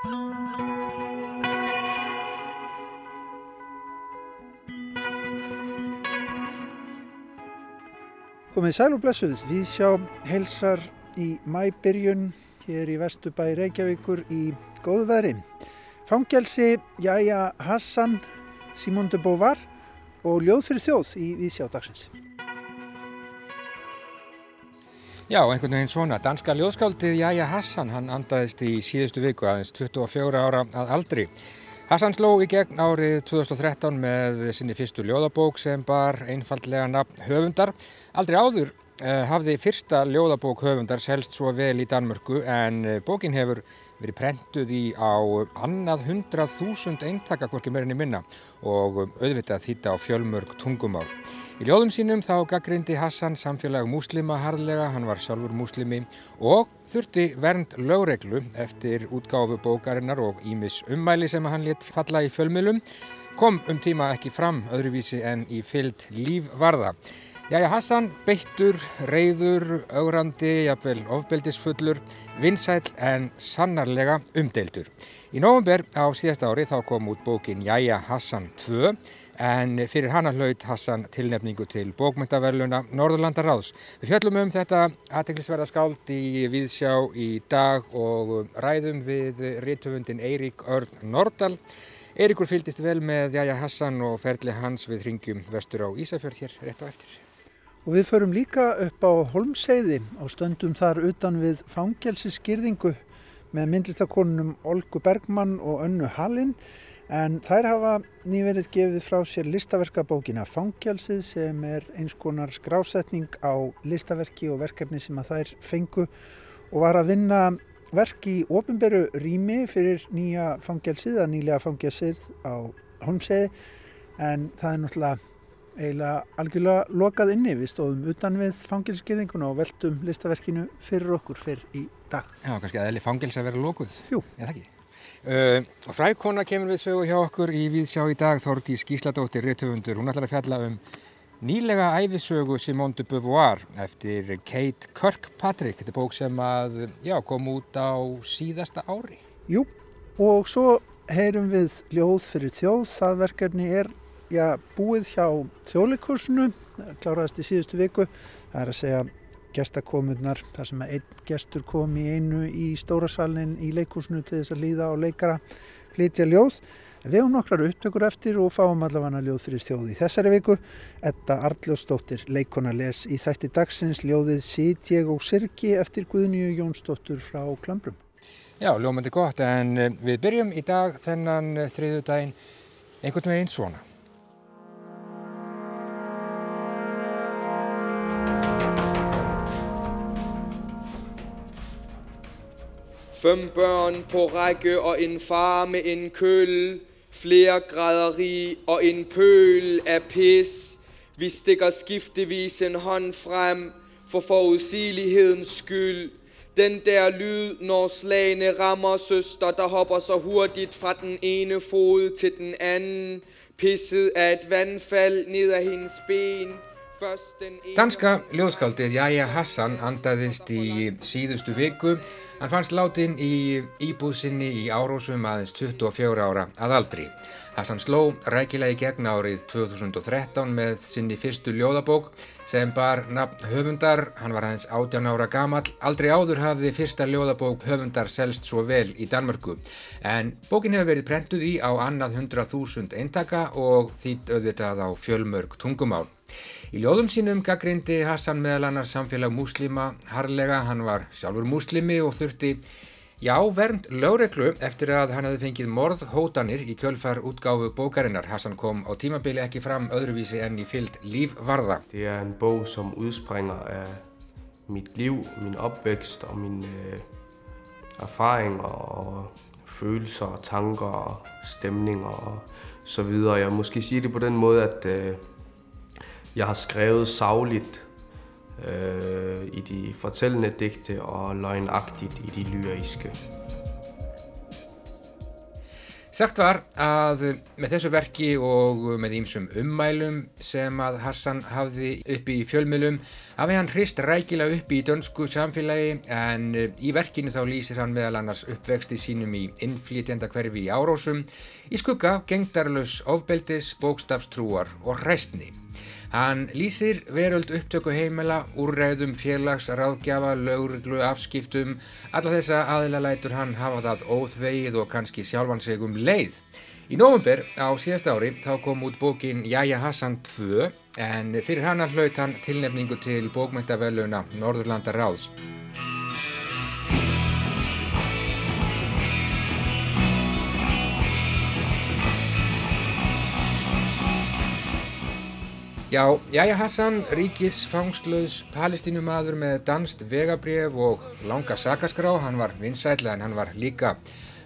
Komið sæl og blessuð, við sjá helsar í mæbyrjun hér í Vestubæ Reykjavíkur í góðu veðri. Fangelsi Jæja Hassan, Simón de Beauvoir og Ljóð fyrir þjóð í Vísjá Já, einhvern veginn svona. Danska ljóðskáldið Jæja Hassan, hann andaðist í síðustu viku aðeins 24 ára að aldri. Hassan sló í gegn árið 2013 með sinni fyrstu ljóðabók sem bar einfallega nafn höfundar. Aldrei áður hafði fyrsta ljóðabók höfundar selst svo vel í Danmörku en eh, bókin hefur verið prentuð í á annað hundrað þúsund eintaka hvorki meirinni minna og auðvitað þýtta á fjölmörg tungumál. Í ljóðum sínum þá gaggrindi Hassan samfélag múslima harðlega, hann var sjálfur múslimi og þurfti vernd lögreglu eftir útgáfu bókarinnar og ímis ummæli sem hann létt falla í fjölmjölum kom um tíma ekki fram öðruvísi en í fyllt lífvarða. Jæja Hassan beittur, reyður, augrandi, jafnvel ofbeldisfullur, vinsæl en sannarlega umdeildur. Í nógumber á síðasta ári þá kom út bókin Jæja Hassan 2 en fyrir hana hlaut Hassan tilnefningu til bókmyndaverluna Norðurlandaráðs. Við fjöllum um þetta aðteglisverða skáld í Víðsjá í dag og ræðum við rítöfundin Eirík Örn Nordal. Eiríkur fylgist vel með Jæja Hassan og ferli hans við ringjum vestur á Ísafjörð hér rétt á eftir. Og við förum líka upp á Holmseiði og stöndum þar utan við fangelsiskyrðingu með myndlistakonunum Olgu Bergmann og Önnu Hallin. En þær hafa nýverið gefið frá sér listaverkabókina Fangjálsið sem er eins konar skrásetning á listaverki og verkefni sem að þær fengu og var að vinna verk í ofinberu rými fyrir nýja fangjálsið, að nýlega fangjálsið á Holmseiði en það er náttúrulega eiginlega algjörlega lokað inni. Við stóðum utan við fangilsgirðinguna og veldum listaverkinu fyrir okkur fyrir í dag. Já, kannski að eðli fangils að vera lokuð. Jú. Ég það ekki. Uh, Frækona kemur við svegu hjá okkur í Víðsjá í dag, Þórti Skísladóttir, réttöfundur. Hún ætlar að fjalla um nýlega æfisögu Simone de Beauvoir eftir Kate Kirkpatrick. Þetta er bók sem að, já, kom út á síðasta ári. Jú, og svo heyrum við ljóð fyrir þjóð. Það verkefni er já, búið hjá þjóðleikursinu, kláraðist í síðustu viku. Það er að segja gestakomunnar þar sem einn gestur kom í einu í stórasalinn í leikúsinu til þess að líða á leikara flytja ljóð. Við hefum nokkrar upptökur eftir og fáum allavega ljóð fyrir þjóði í þessari viku. Etta Arljósdóttir leikona les í þætti dagsins ljóðið Sýt ég og Sirki eftir Guðnýju Jónsdóttur frá Klambrum. Já, ljómandi gott en eh, við byrjum í dag þennan eh, þriðu daginn einhvern veginn svona. Fem børn på række og en far med en køl. Flere græderi og en pøl af pis. Vi stikker skiftevis en hånd frem for forudsigelighedens skyld. Den der lyd, når slagene rammer søster, der hopper så hurtigt fra den ene fod til den anden. Pisset af et vandfald ned ad hendes ben. Danska ljóðskáldið Jæja Hassan andaðist í síðustu viku. Hann fannst látin í íbúðsynni í árósum aðeins 24 ára að aldri. Hassan sló rækilega í gegn árið 2013 með sinni fyrstu ljóðabók sem bar nafn höfundar. Hann var aðeins 18 ára gamall. Aldrei áður hafði fyrsta ljóðabók höfundar selst svo vel í Danmörku. En bókin hefur verið prentuð í á annað 100.000 eintaka og þýtt auðvitað á fjölmörg tungumál. Í ljóðum sínum gaggrindi Hassan meðal annars samfélag múslima harlega, hann var sjálfur múslimi og þurfti já vernd lögreglu eftir að hann hefði fengið morðhótanir í kjölfar útgáfu bókarinnar. Hassan kom á tímabili ekki fram öðruvísi enn í fyllt lífvarða. Det er en bók som udspringer af mitt liv, min opvækst og min uh, øh, erfaringer og følelser og tanker og stemninger og så videre. Jeg måske sige det på den måde, at øh, jeg har skrevet savligt i de fortællende digte og løgnagtigt i de lyriske. Sagt var að með þessu verki og með ímsum ummælum sem að Hassan hafði uppi í fjölmjölum hafi hann hrist rækilega uppi í dönsku samfélagi en í verkinu þá lýsir hann meðal annars uppvexti sínum í innflýtjenda hverfi í árósum í skugga gengdarlaus ofbeldis, bókstafstrúar og hræstni. Hann lýsir veröld upptöku heimela, úrræðum, félags, ráðgjafa, lögurglu, afskiptum. Alla þessa aðilalætur hann hafa það óþvegið og kannski sjálfan sig um leið. Í nógumber á síðast ári þá kom út bókin Jæja Hassan 2 en fyrir hann hlaut hann tilnefningu til bókmyndaveluna Norðurlanda Ráðs. Já, Jæja Hassan, ríkis fangslaus palestínumadur með danst vegabref og langa sakaskrá, hann var vinsætla en hann var líka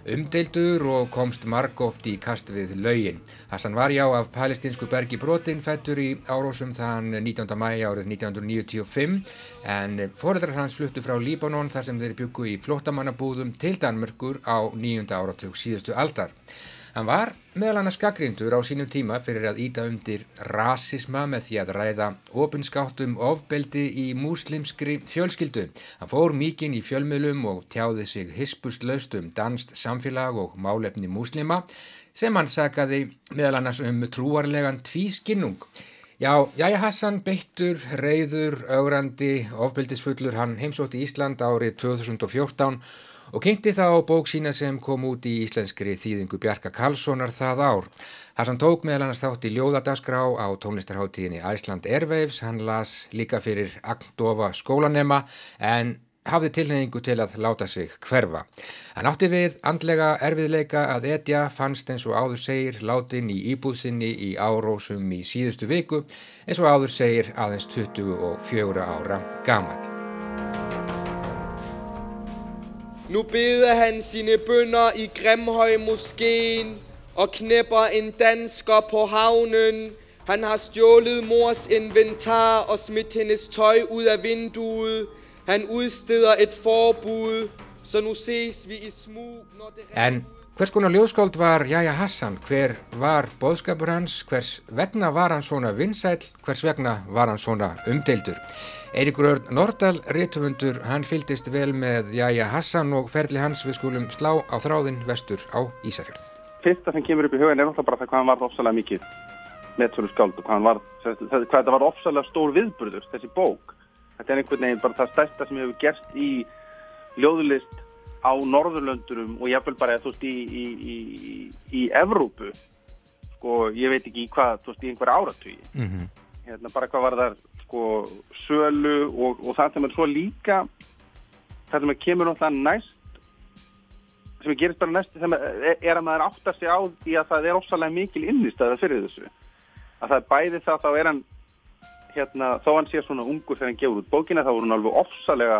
umdeildur og komst margóft í kast við laugin. Hassan var já af palestinsku bergi brotin fættur í árósum þann 19. mæi árið 1995 en foreldrar hans fluttu frá Líbanon þar sem þeir byggu í flottamannabúðum til Danmörkur á nýjunda áratug síðustu aldar. Hann var meðal annars gaggrindur á sínum tíma fyrir að íta undir rasisma með því að ræða ofinskáttum ofbeldi í múslimskri fjölskyldu. Hann fór mikinn í fjölmjölum og tjáði sig hispust laust um danst samfélag og málefni múslima sem hann sagaði meðal annars um trúarlegan tvískinnung. Já, Jæja Hassan beittur, reyður, augrandi, ofbeldisfullur, hann heimsótti Ísland árið 2014 og kynnti þá bók sína sem kom út í íslenskri þýðingu Bjarka Karlssonar það ár. Hassan tók meðal annars þátt í ljóðadagsgrá á tónlistarháttíðinni Æsland Airwaves, hann las líka fyrir Agdofa skólanema en hafði tilneyingu til að láta sig hverfa. Hann átti við andlega erfiðleika að etja fannst eins og áður segir látin í íbúðsynni í árósum í síðustu viku eins og áður segir aðeins 24 ára gamal. Nu beder han sine bønder i Grimhøj moskeen og knæpper en dansker på havnen. Han har stjålet mors inventar og smidt hendes tøj ud af vinduet. Han udsteder et forbud, så nu ses vi i smug, når det... En hvers konar ljóðskáld var Jæja Hassan? Hver var boðskapur hans? Hvers vegna var hann svona vinsæl? Hvers vegna var hann svona umdeildur? Eiríkur Örn Nordal, réttufundur, hann fylgist vel með Jæja Hassan og ferli hans við skulum slá á þráðin vestur á Ísafjörð. Fyrsta sem kemur upp í hugin er náttúrulega bara það hvað hann var ofsalega mikið meðsölu skáld og hvað, var, hvað þetta var ofsalega stór viðburður, þessi bók. Þetta er einhvern veginn bara það stærsta sem hefur gerst í ljóðlist á Norðurlöndurum og jáfnveil bara þú veist í, í, í, í Evrópu. Sko ég veit ekki hvað, þú veist í einhver áratvíi. Mm -hmm. Hérna bara hvað var það sko sölu og, og það sem er svo líka það sem kemur náttúrulega næst sem gerist bara næst sem er, er að maður áttar sig á því að það er ósalega mikil innistæða fyrir þessu. Að það er bæði það þá er hann hérna, þó hann sé svona ungur þegar hann gefur út bókina þá er hann alveg ofsalega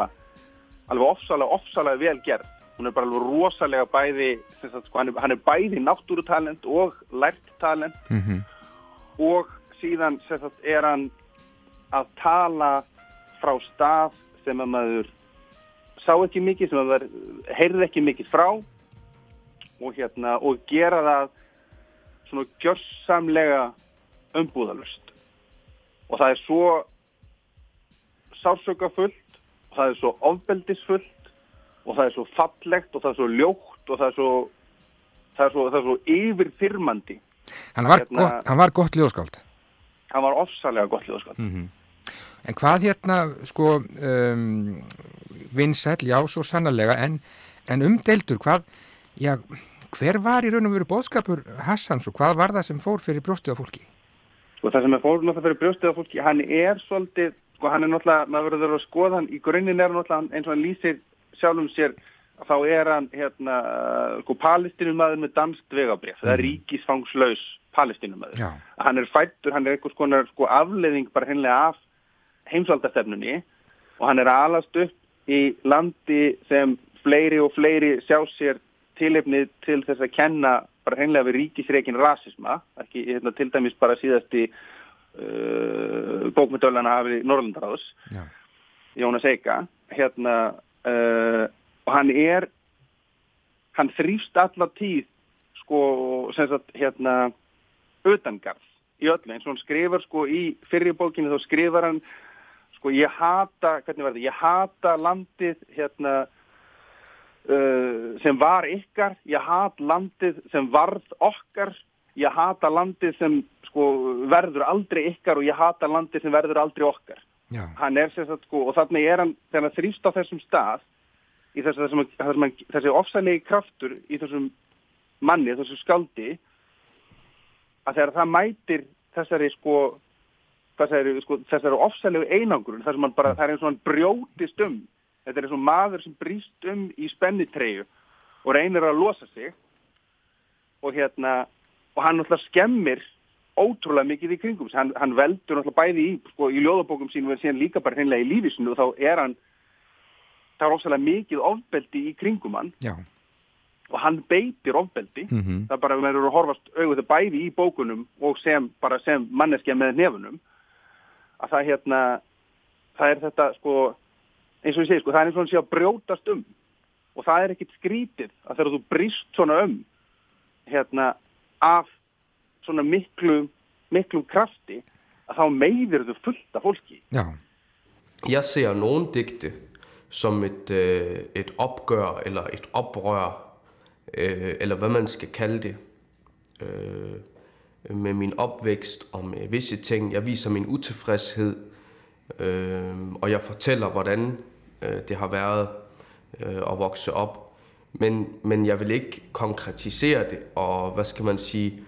alveg ofsalega, ofsalega vel gerð. Hún er bara alveg rosalega bæði sagt, sko, hann, er, hann er bæði náttúrutalent og lært talent. Mm -hmm. og síðan sagt, er hann að tala frá stað sem að maður sá ekki mikið, sem að maður heyrði ekki mikið frá og, hérna, og gera það svona gjörsamlega umbúðalust og það er svo sársökafullt og það er svo ofbeldisfullt og það er svo fallegt og það er svo ljótt og það er svo, það er svo, það er svo yfirfyrmandi Hann var, hérna, gott, hann var gott ljóskáld Hann var ofsalega gott ljóskáld mm -hmm. En hvað hérna, sko, um, vinsæl, já, svo sannarlega, en, en umdeldur, hvað, já, hver var í raun og veru bóðskapur Hassans og hvað var það sem fór fyrir brjóstið á fólki? Sko, það sem er fór náttúrulega fyrir brjóstið á fólki, hann er svolítið, sko, hann er náttúrulega, maður verður að skoða hann, í grunninn er hann náttúrulega, eins og hann lýsir sjálfum sér, þá er hann, hérna, sko, palestinumæður með danst vegabref, mm. það er mhm. ríkisfangslaus palestinumæður. Hann er fættur, hann er einhvers konar, sko, afleðing bara hennilega af heimsvaldastefnunni og hann er alast upp í landi sem fleiri og fleiri sjá sér tilefnið til þess að kenna bara hreinlega við ríkisreikin rasisma, ekki hérna, til dæmis bara síðasti uh, bókmyndölana hafið Norrlandaráðs, Jónas Eika, hérna, uh, og hann er, hann þrýfst allar tíð sko, sem sagt, hérna utangarð í öllu, eins og hann skrifar sko í fyrirbókinu þá skrifar hann sko ég hata, hvernig var þetta, ég hata landið hérna uh, sem var ykkar, ég hat landið sem varð okkar, ég hata landið sem sko verður aldrei ykkar og ég hata landið sem verður aldrei okkar. Já. Hann er sem sagt sko, og þannig er hann, þegar hann þrýst á þessum stað, í þess, þessum, þessum, þessi ofsælegi kraftur í þessum manni, þessu skaldi, að þegar það mætir þessari sko, þessari, sko, þessari ofsælegu einangrun, þar sem hann bara, það er eins og hann brjótist um, þetta er eins og maður sem brýst um í spennitreyu og reynir að losa sig. Og hérna, og hann náttúrulega skemmir ótrúlega mikið í kringum hann, hann veldur náttúrulega bæði í, sko, í ljóðabókum sínum en síðan líka bara hreinlega í lífisinu og þá er hann það er ósæðilega mikið ofbeldi í kringum hann. Já. og hann beitir ofbeldi. Mm það bara verður að horfast auðvitað bæði í bókunum og sem, sem manneskja með nefunum að það hérna það er þetta sko eins og ég segi sko, það er eins og hann sé að brjótast um og það er ekkit skrítið að þegar þú brist svona um hérna af svona miklu miklu krafti að þá meiðir þú fullt af fólki Já. Jeg ser nogle digte som et, øh, et opgør eller et oprør, øh, eller hvad man skal kalde det, øh, med min opvækst og med visse ting. Jeg viser min utilfredshed, øh, og jeg fortæller, hvordan øh, det har været øh, at vokse op. Men, men jeg vil ikke konkretisere det, og hvad skal man sige,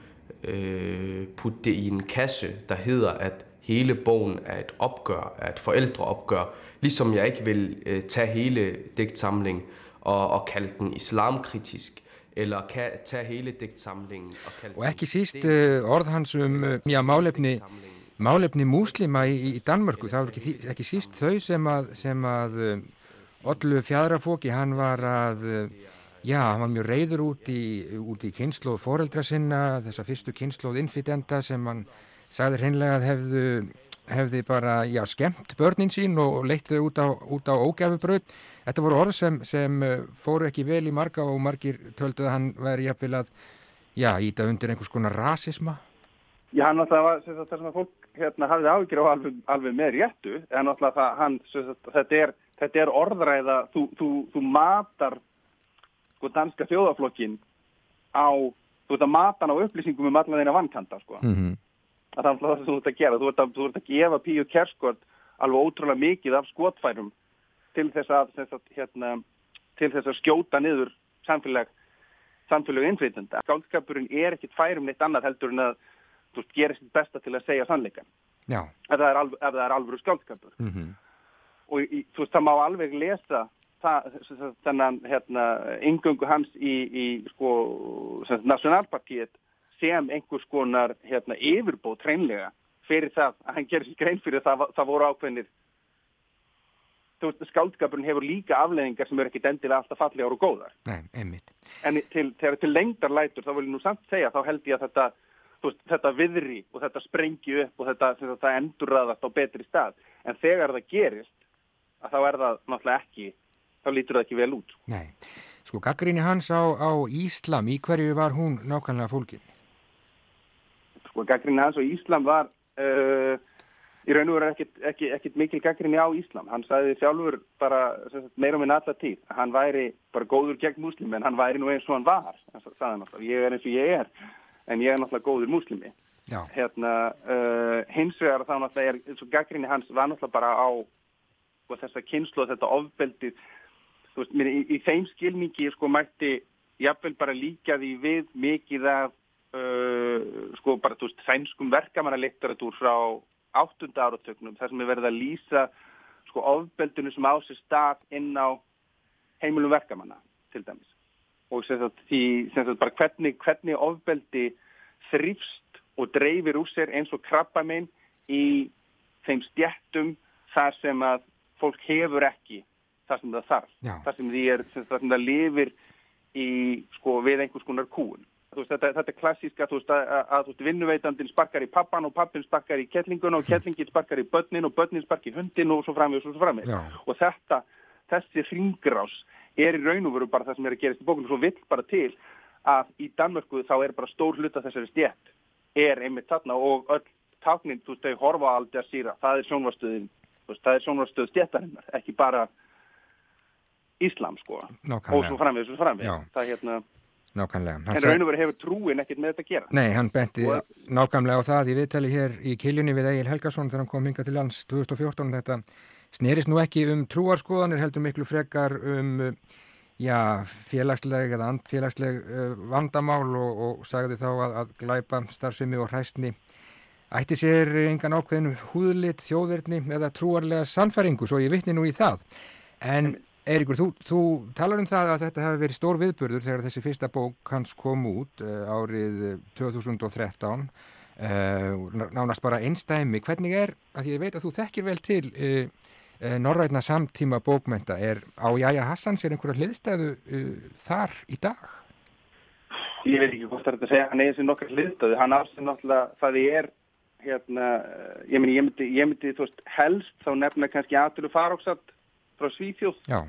øh, putte det i en kasse, der hedder, at hele bogen er et opgør, er et forældreopgør. Ligesom jeg ikke vil øh, tage hele digtsamlingen og, og kalde den islamkritisk, og kalde Og ekki síst orð hans um já, málefni, málefni múslima í, í Danmörku, það var ekki, ekki síst þau sem að, sem að Ollu Fjadrafóki, hann var að, uh, já, hann var mjög reyður út í, út í kynnslóð foreldra sinna, þessa fyrstu kynnslóð innflytenda sem hann sagði hreinlega að hefðu, hefði bara, já, skemmt börnin sín og leitt þau út á, á ógæfubraut. Þetta voru orð sem, sem uh, fóru ekki vel í marga og margir töldu að hann væri jafnvel að, já, íta undir einhvers konar rasisma. Já, hann náttúrulega var sem sagt, það sem að fólk hérna, hafði áhyggjur á alveg, alveg með réttu en náttúrulega það, hann, sem sagt, þetta, er, þetta er orðræða, þú, þú, þú matar sko danska þjóðaflokkin á, þú ert að mata hann á upplýsingum um allan þeina vankanta sko. Mm -hmm. Að það er það sem þú ert að gera þú ert að, þú ert að gefa Píu Kerskort alveg ótrúlega mikið af skotfærum til þess að, þess að hérna, til þess að skjóta niður samfélag samfélag innflytenda. Skáldskapurinn er ekkit færum neitt annað heldur en að þú gera sitt besta til að segja sannleikan Já. ef það er, alv er alvöru skáldskapur Mm -hmm. og í, þú veist, það má alveg lesa sagt, þennan hérna, yngöngu hans í, í sko, nationalpartiet sem einhvers konar hérna, yfirbóð treinlega fyrir það að hann gerir sér grein fyrir það, það voru veist, skáldskapurinn hefur líka afleðingar sem eru ekki endilega alltaf fallegar og góðar Nei, einmitt. en til, þegar til lengdar lætur þá vil ég nú samt segja, þá held ég að þetta veist, þetta viðri og þetta sprengi upp og þetta, það endurraðast á betri stað en þegar það gerist að þá er það náttúrulega ekki þá lítur það ekki vel út Nei. Sko, gaggrinni hans á, á Íslam, í hverju var hún nákvæmlega fólkin? Sko, gaggrinni hans og Íslam var uh, í raun og veru ekkit, ekki, ekkit mikil gaggrinni á Íslam hann sagði sjálfur bara sagt, meira um en alla tíð, hann væri bara góður gegn múslim en hann væri nú eins og hann var hann sagði náttúrulega, ég er eins og ég er en ég er náttúrulega góður múslimi. Já. hérna, uh, hins vegar þá náttúrulega er, eins og gaggrinni hans var náttúrulega bara á þessa kynslu og þetta ofbeldi þú veist, mér, í, í þeim skilningi sko mætti jafnvel bara líka því við mikið af uh, sko bara, þú veist, sænskum verkamanna litteratúr frá áttunda áratögnum, þar sem er verið að lýsa sko ofbeldinu sem á sér stað inn á heimilum verkamanna, til dæmis og sem sagt, því, sem sagt bara hvernig, hvernig ofbeldi þrýfst og dreifir úr sér eins og krabba minn í þeim stjættum þar sem að fólk hefur ekki þar sem það þarf, Já. þar sem, er, sem, þar sem það lifir í, sko, við einhvers konar kúun. Veist, þetta, þetta er klassíska veist, að, að, vinnuveitandin sparkar í pappan og pappin sparkar í kettlinguna og kettlingin sparkar í börnin og börnin sparkar í hundin og svo framveg og svo framveg. Já. Og þetta, þessi hringrás er í raun og veru bara það sem er að gerast í bókunum svo vill bara til að í Danmörku þá er bara stór hluta þessari stjætt er einmitt þarna og öll táknin, þú veist, þau horfa aldrei að síra, það er sjónvarstöðin, það er sjónvarstöð stjættarinnar, ekki bara Íslam, sko. Nákvæmlega. Og svo framvið, svo framvið. Já. Það hérna, Nákvæmlega. Hann en raun og verið hefur trúin ekkert með þetta að gera. Nei, hann benti Og- nákvæmlega á það í viðtali hér í kiljunni við Egil Helgason þegar hann kom hingað til lands 2014 þetta snerist nú ekki um trúarskoðanir heldur miklu frekar um já, félagsleg eða andfélagsleg uh, vandamál og, og sagði þá að, að glæpa starfsemi og hræstni ætti sér engan ákveðinu húðlit, þjóðirni eða trúarlega sannfæringu svo ég vitni nú í það en Eiríkur, þú, þú talar um það að þetta hefði verið stór viðburður þegar þessi fyrsta bók hans kom út uh, árið eh, 2013 uh, nánast bara einstæmi hvernig er, að ég veit að þú þekkir vel til norrætna samtíma bókmenta, er á Jæja Hassans er einhverja hliðstæðu uh, þar í dag? Ég veit ekki hvort það er að segja, hann er þessi nokkar hliðstöðu, hann afsinn náttúrulega það er hérna, eh, ég myndi, ég myndi, ég myndi, veist, helst þá nefna kannski aðtölu faróksat frá Svíþjóð. Já,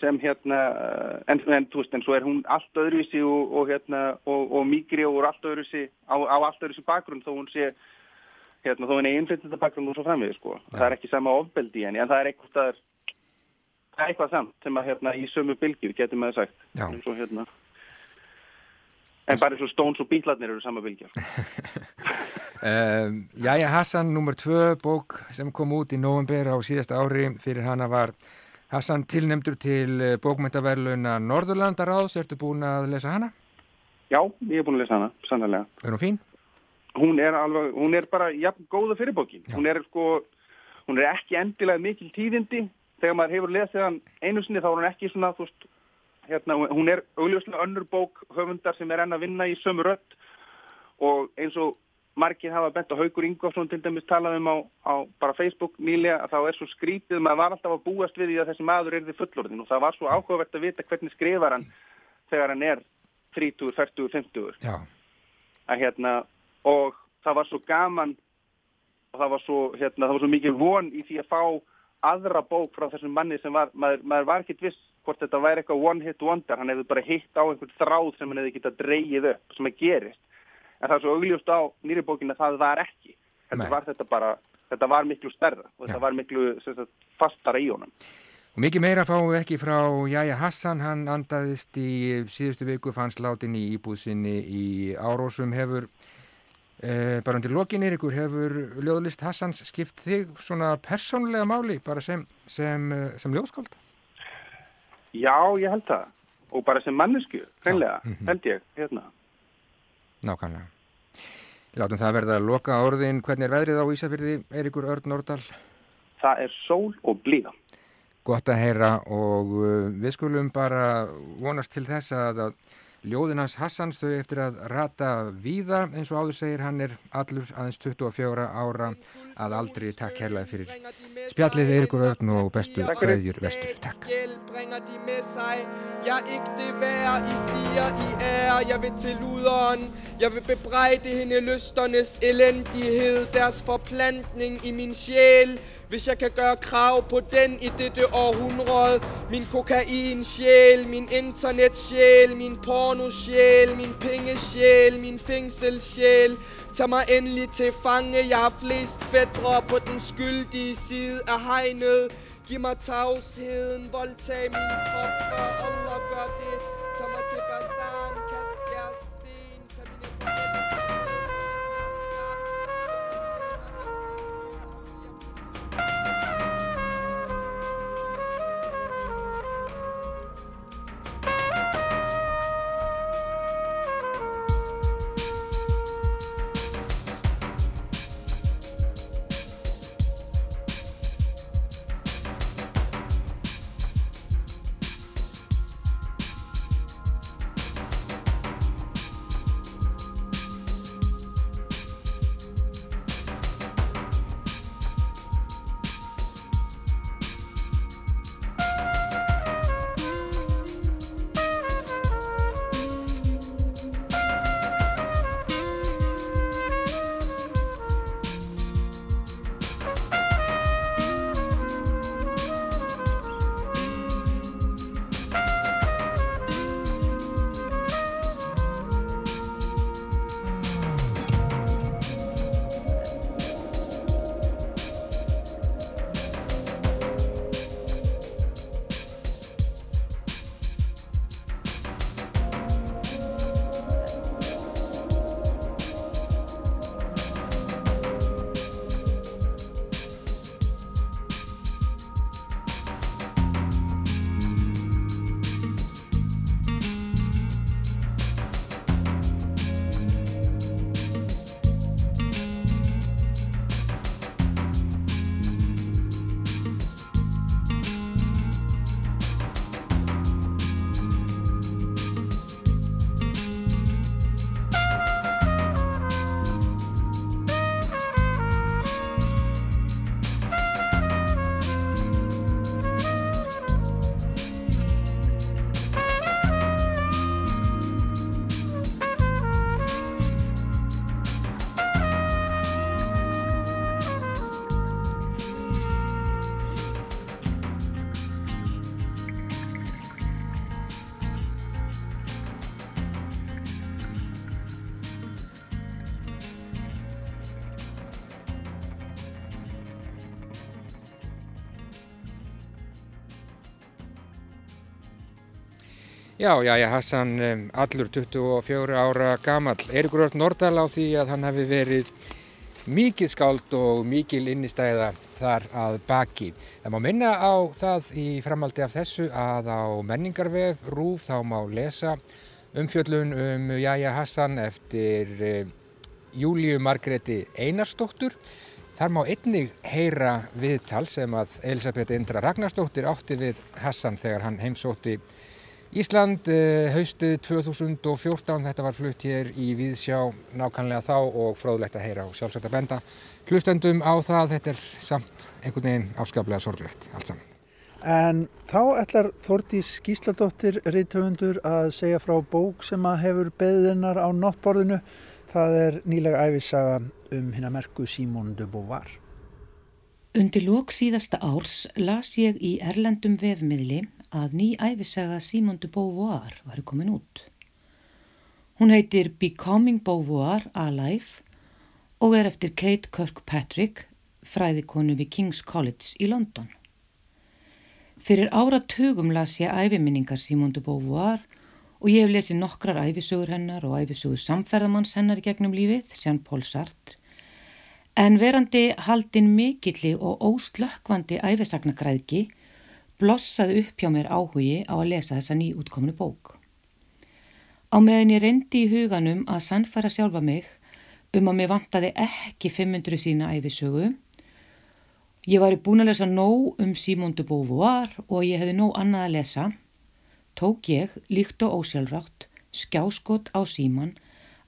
sem hérna, eh, en, en þú veist, en svo er hún allt öðruvísi og, og hérna, og, og mýgri og allt öðruvísi, á, á allt öðruvísi bakgrunn þó hún sé, hérna, þó er innflytjandi bakgrunn og svo framvið, sko. Það er ekki sama ofbeldi henni, en það er eitthvað, það er, það er eitthvað samt sem að, hérna, í sömu bylgju, getur maður sagt. Já. En svo, hérna, en bara eins og Stones og Beatlarnir eru sama bylgja, uh, Jæja Hassan, nummer tvö bók sem kom út í november á síðasta ári fyrir hana var Hassan tilnemdur til eh, bókmentaverluna Norðurlandaráðs, ertu búin að lesa hana? Já, ég er búin að lesa hana, sannlega. Er hún fín? Hún er alveg, hún er bara jafn góða fyrirbókin. Hún er sko, hún er ekki endilega mikil tíðindi. Þegar maður hefur lesið hann einu sinni þá er hún ekki svona, þú veist, hérna, hún er augljóslega önnur bók höfundar sem er enn að vinna í sömu rött og eins og margir hafa bent og Haugur Ingvarsson til dæmis talað um á, á bara Facebook nýlega að þá er svo skrítið, maður var alltaf að búast við því að þessi maður er því fullorðin og það var svo áhugavert að vita hvernig skrifar hann þegar hann er 30, 40, 50 Já, að hérna og það var svo gaman og það var svo, hérna, það var svo mikið von í því að fá aðra bók frá þessum manni sem var, maður, maður var ekkit viss hvort þetta væri eitthvað one hit wonder, hann hefði bara hitt á einhvern þráð sem hann hefði getað dreigið upp sem að gerist, en það er svo augljóst á nýri bókin að það var ekki þetta var þetta bara, þetta var miklu stærra og þetta Já. var miklu sagt, fastara í honum og mikið meira fáum við ekki frá Jæja Hassan, hann andaðist í síðustu viku, fannst látin í íbúð sinni í Árósum, hefur eh, bara undir lokin Eiríkur, hefur ljóðlist Hassans skipt þig svona persónulega máli bara sem, sem, eh, sem ljóðskáld? Já, ég held það og bara sem mannesku, hreinlega, mhm. held ég hérna. Nákvæmlega. Látum það verða að loka orðin. Hvernig er veðrið á Ísafyrði, Eiríkur Örn Nordal? Það er sól og blíða Gott að heyra og uh, við skulum bara vonast til þess að, ljóðinans Hassans þau eftir að rata víða eins og áður segir hann er allur aðeins 24 ára að aldrei takk herlega fyrir spjallið Eiríkur Örn og bestu kveðjur vestur. Takk. Bringer de med sig. Jeg er ikke det værd, I siger, I er. Jeg vil til luderen. Jeg vil bebrejde hende lysternes elendighed Deres forplantning i min sjæl. Hvis jeg kan gøre krav på den i dette århundrede. Min kokain-sjæl, min internet-sjæl Min porno-sjæl, min pengesjæl Min fængselsjæl Tag mig endelig til fange. Jeg har flest fædre på den skyldige side af hegnet. Giv mig tavsheden, voldtag min krop for Allah gør det. Já, já, já, Hassan allur 24 ára gamall. Eirikur Örn Nordal á því að hann hefði verið mikið skáld og mikil innistæða þar að baki. Það má minna á það í framaldi af þessu að á menningarvef Rúf þá má lesa umfjöllun um Jæja Hassan eftir Júliu Margreti Einarstóttur. Þar má einnig heyra viðtal sem að Elisabeth Indra Ragnarstóttir átti við Hassan þegar hann heimsótti Ísland eh, haustið 2014, þetta var flutt hér í Víðsjá nákvæmlega þá og fróðlegt að heyra og sjálfsagt að benda hlustendum á það, þetta er samt einhvern veginn afskaplega sorglegt allt saman. En þá ætlar Þórtís Gísladóttir reytöfundur að segja frá bók sem að hefur beðinnar á náttborðinu. Það er nýlega æfisaga um hinn að merku Simón de Beauvoir. Undir lók síðasta árs las ég í Erlendum vefmiðli að ný æfisaga Simone de Beauvoir var komin út. Hún heitir Becoming Beauvoir Alive og er eftir Kate Kirkpatrick, fræðikonu við King's College í London. Fyrir áratugum las ég æfiminningar Simone de Beauvoir og ég hef lesið nokkrar æfisögur hennar og æfisögur samferðamanns hennar gegnum lífið, Jean Paul Sartre, en verandi haldin mikilli og óslökkvandi æfisagnagræðki blossaði upp hjá mér áhugi á að lesa þessa nýútkomnu bók. Á meðan ég reyndi í huganum að sannfæra sjálfa mig um að mér vantaði ekki 500 sína æfisögu. Ég var í búin að lesa nóg um Simone de Beauvoir og ég hefði nóg annað að lesa. Tók ég, líkt og ósjálfrátt, skjáskot á síman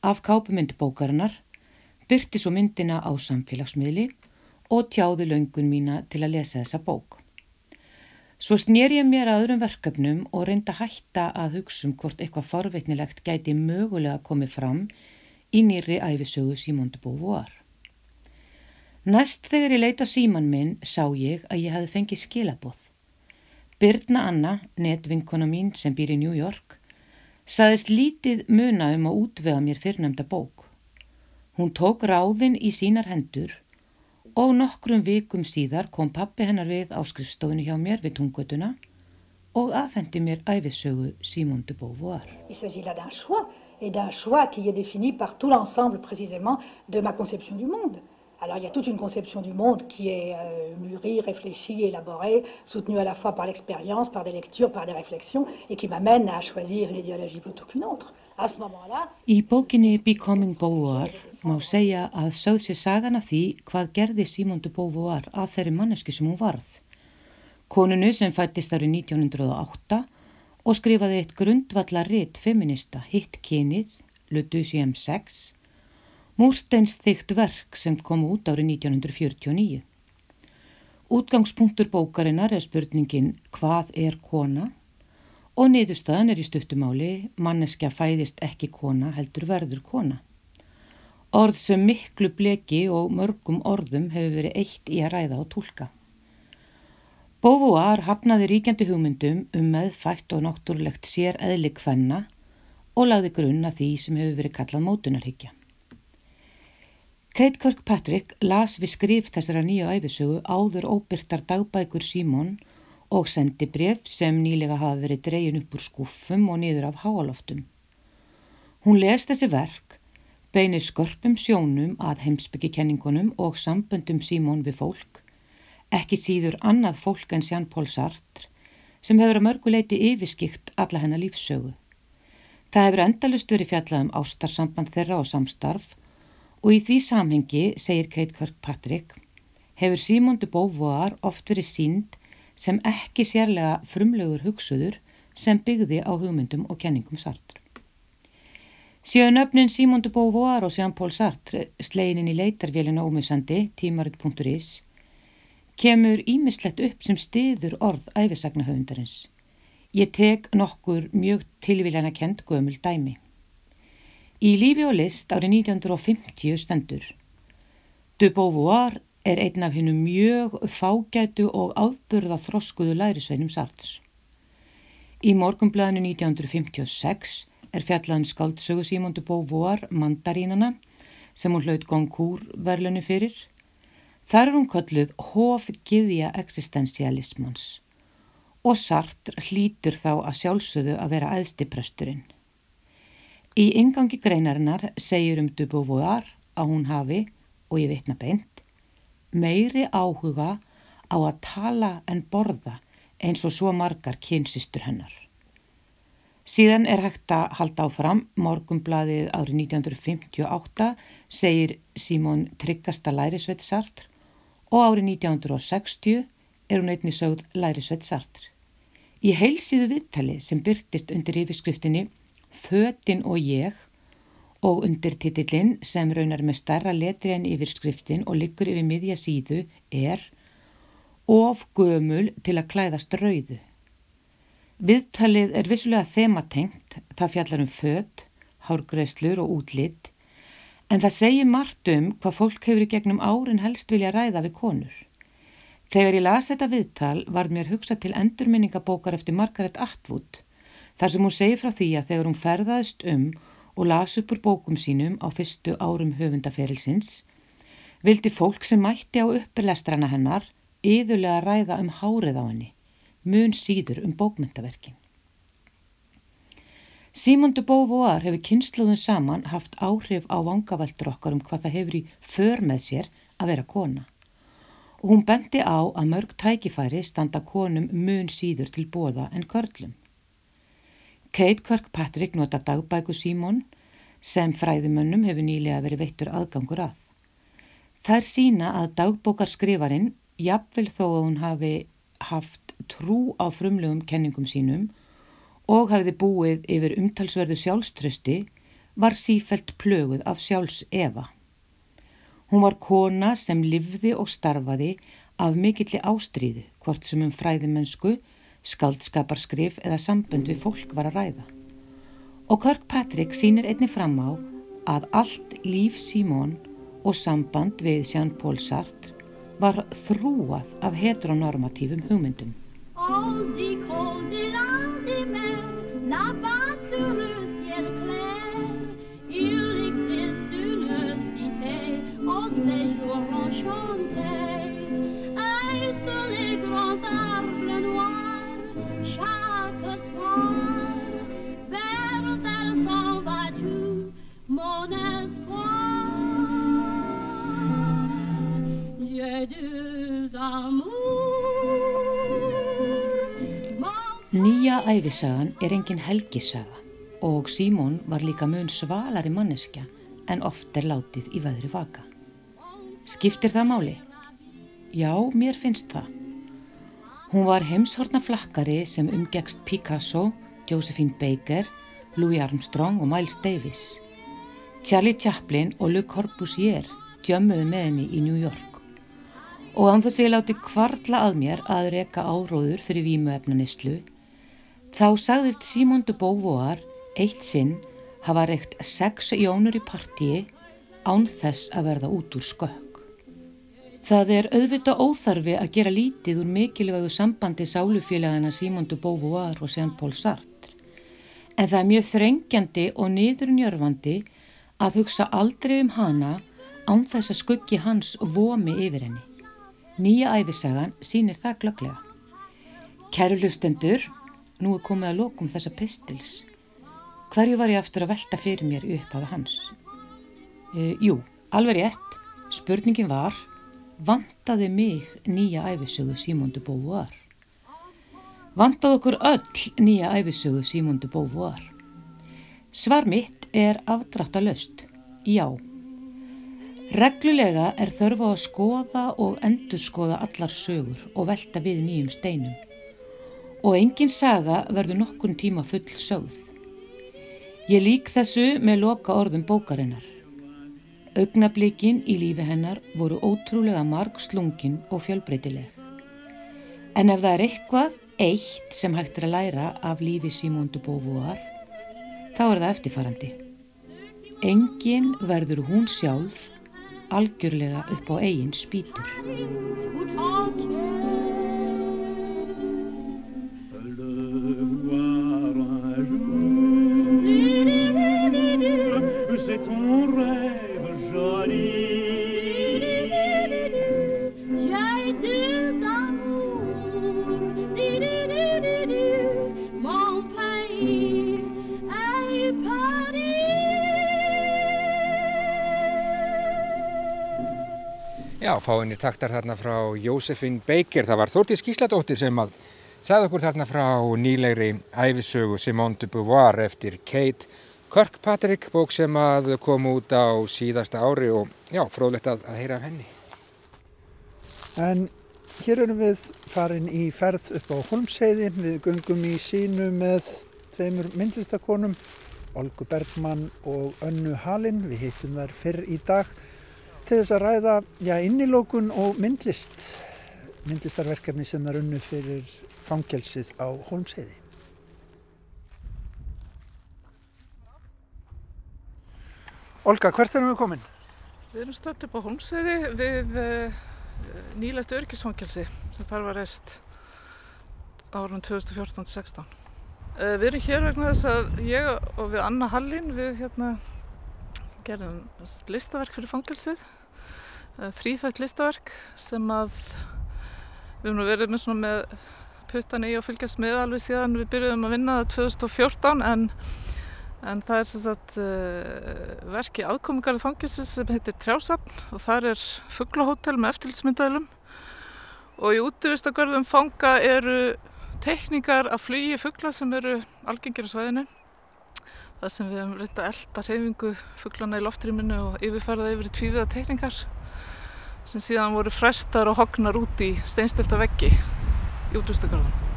af kápumyndbókarinnar, byrti svo myndina á samfélagsmiðli og tjáði laungun mína til að lesa þessa bók. Svo snýr ég mér að öðrum verkefnum og reynda hætta að hugsa um hvort eitthvað farveitnilegt gæti mögulega komið fram í nýri æfisögu Simón de Beauvoir. Næst þegar ég leita síman minn sá ég að ég hefði fengið skilaboð. Byrna Anna, netvinkona mín sem býr í New York, saðist lítið muna um að útvega mér fyrrnemda bók. Hún tók ráðin í sínar hendur og nokkrum vikum síðar kom pappi hennar við á skrifstofinu hjá mér við tungutuna og afhendi mér æfisögu Simone de Beauvoir. Il s'agit là d'un choix et d'un choix qui est défini par tout l'ensemble précisément de ma conception du monde. Alors il y a toute une conception du monde qui est euh, mûrie, réfléchie, élaborée, soutenue à la fois par l'expérience, par des lectures, par des réflexions et qui m'amène à choisir une idéologie plutôt qu'une autre. À ce moment-là... Í bókinni Becoming Beauvoir má segja að sögð sér sagan af því hvað gerði Simone de Beauvoir að þeirri manneski sem hún varð. Konunu sem fættist árið 1908 og skrifaði eitt grundvallar ritt feminista hitt kynið, Deuxième Sex, múrsteins þygt verk sem kom út árið 1949. Útgangspunktur bókarinnar er spurningin hvað er kona og niðurstaðan er í stuttumáli manneskja fæðist ekki kona heldur verður kona. Orð sem miklu bleki og mörgum orðum hefur verið eitt í að ræða og tólka. Bóvuar hafnaði ríkjandi hugmyndum um meðfætt og náttúrulegt sér eðli kvenna og lagði grunn að því sem hefur verið kallað mótunarhyggja. Kate Kirkpatrick las við skrif þessara nýju æfisögu áður óbyrtar dagbækur Símón og sendi bref sem nýlega hafa verið dreyin upp úr skuffum og niður af háaloftum. Hún les þessi verk, beinir skörpum sjónum að heimsbyggikenningunum og samböndum Símón við fólk, ekki síður annað fólk en Sján Pól Sartre, sem hefur að mörguleiti yfirskikt alla hennar lífsögu. Það hefur endalust verið fjallað um ástarsamband þeirra og samstarf og í því samhengi, segir Kate Kirkpatrick, hefur Simón de Beauvoir oft verið sínd sem ekki sérlega frumlegur hugsuður sem byggði á hugmyndum og kenningum Sartre. Síðan öfnin Simón de Beauvoir og Jean-Paul Sartre sleginin í leitarvélina ómissandi, tímarit.is, kemur ímislegt upp sem stiður orð æfisagnahöfundarins. Ég tek nokkur mjög tilvíljana kent gömul dæmi. Í lífi og list árið 1950 stendur De Beauvoir er einn af hennu mjög fágætu og ábyrða þroskuðu lærisveinum Sarts. Í morgumblæðinu 1956 er fjallaðum skaldsögu Símondu Beauvoir Mandarínana sem hún hlaut Goncourt verðlunni fyrir. Þar er hún kolluð hofgiðja existensialismans og Sartre hlýtur þá að sjálfsögðu að vera æðstipresturinn. Í ingangi greinarinnar segir um de Beauvoir að hún hafi, og ég vitna beint, meiri áhuga á að tala en borða eins og svo margar kynsistur hennar. Síðan er hægt að halda áfram, morgumbladið árið 1958 segir Símón Tryggasta Lærisveit Sartre og árið 1960 er hún einni sögð Lærisveit Sartre. Í heilsíðu viðtali sem byrtist undir yfirskriftinni Fötin og ég og undir titillin sem raunar með starra letri en yfirskriftin og liggur yfir miðja síðu er Of gömul til að klæðast rauðu. Viðtalið er vissulega þematengt, það fjallar um föt, hárgreðslur og útlitt, en það segir margt um hvað fólk hefur í gegnum árin helst vilja ræða við konur. Þegar ég las þetta viðtal varð mér hugsa til endurminningabókar eftir Margaret Atwood þar sem hún segir frá því að þegar hún ferðaðist um og las upp úr bókum sínum á fyrstu árum höfundaferilsins vildi fólk sem mætti á upplestrana hennar yðurlega ræða um hárið á henni, mun síður um bókmyndaverkin. Simon de Beauvoir hefur kynsluðun saman haft áhrif á vangaveltur okkar um hvað það hefur í för með sér að vera kona og hún bendi á að mörg tækifæri standa konum mun síður til bóða en körlum. Kate Kirkpatrick nota dagbæku Símón sem fræðumönnum hefur nýlega verið veittur aðgangur að. Það er sína að dagbókarskrifarinn, jafnvel þó að hún hafi haft trú á frumlegum kenningum sínum og hafiði búið yfir umtalsverðu sjálfströsti, var sífelt plöguð af sjálfs Eva. Hún var kona sem livði og starfaði af mikilli ástríðu, hvort sem um fræðimennsku, skaldskaparskrif eða sambund við fólk var að ræða. Og Kirkpatrick sínir einni fram á að allt líf Simón og samband við Jean-Paul Sartre var þrúað af heteronormatífum hugmyndum. Nýja æfisagan er engin helgisaga og Símón var líka mun svalari manneskja en oft er látið í veðri vaka. Skiptir það máli? Já, mér finnst það. Hún var heimshorna flakkari sem umgegst Picasso, Josephine Baker, Louis Armstrong og Miles Davis. Charlie Chaplin og Le Corbusier djömmuðu með henni í New York. Og anþess að ég láti kvartla að mér að reyka áróður fyrir vímuefnanislu, þá sagðist Simon de Beauvoir eitt sinn hafa reykt sex jónur í partíi án þess að verða út úr skökk. Það er auðvitað óþarfi að gera lítið úr mikilvægu sambandi sálufélagana Simondu Beauvoir og Jean-Paul Sartre. En það er mjög þrengjandi og niðurnjörfandi að hugsa aldrei um hana án þess að skuggi hans vomi yfir henni. Nýja æfisagan sínir það glögglega. Kæru lustendur, nú er komið að lokum þessa pistils. Hverju var ég aftur að velta fyrir mér upp af hans? Uh, jú, alveg rétt. Spurningin var vantaði mig nýja æfisögu Símondu Beauvoir. Vantaði okkur öll nýja æfisögu Símondu Beauvoir. Svar mitt er afdráttalöst, já. Reglulega er þörfa að skoða og endurskoða allar sögur og velta við nýjum steinum. Og engin saga verður nokkun tíma full sögð. Ég lík þessu með loka orðum bókarinnar. Augnablikin í lífi hennar voru ótrúlega marg slungin og fjölbreytileg. En ef það er eitthvað eitt sem hægt er að læra af lífi Simóndu Bóvuar, þá er það eftirfarandi. Engin verður hún sjálf algjörlega upp á eigin spýtur. Fáinni taktar þarna frá Jósefin Baker. Það var Þórtís Gísladóttir sem að segða okkur þarna frá nýlegri æfisögu Simone de Beauvoir eftir Kate Kirkpatrick, bók sem að kom út á síðasta ári og já, fróðlegt að, að heyra af henni. En hér erum við farin í ferð upp á Holmseiði. Við göngum í sínu með tveimur myndlistakonum, Olgu Bergmann og Önnu Halin. Við heitum þær fyrr í dag til þess að ræða já, innilókun og myndlist myndlistarverkefni sem er unnu fyrir fangelsið á Holmsheiði. Olga, hvert erum við komin? Við erum stödd upp á Holmsheiði við uh, nýlegt örgisfangelsi sem þar var rest árun 2014-16. Uh, við erum hér vegna þess að ég og við Anna Hallin við hérna gerðum listaverk fyrir fangelsið Eh, þrýþætt listaverk sem að við höfum verið með, með puttan í og fylgjast með alveg síðan við byrjuðum að vinna það 2014 en, en það er sagt uh, verki aðkomingarið fangilsis sem heitir Trjásapn og þar er fugglahótel með eftirlitsmyndaðilum og í útvistagörðum fanga eru teikningar af flugi fuggla sem eru algengir á svæðinu. Það sem við höfum reynda elda reyfingu fugglana í loftrýminu og yfirfærða yfir í tvíviða teikningar sem síðan voru frestar og hognar út í steinstilta veggi í útvistakarðan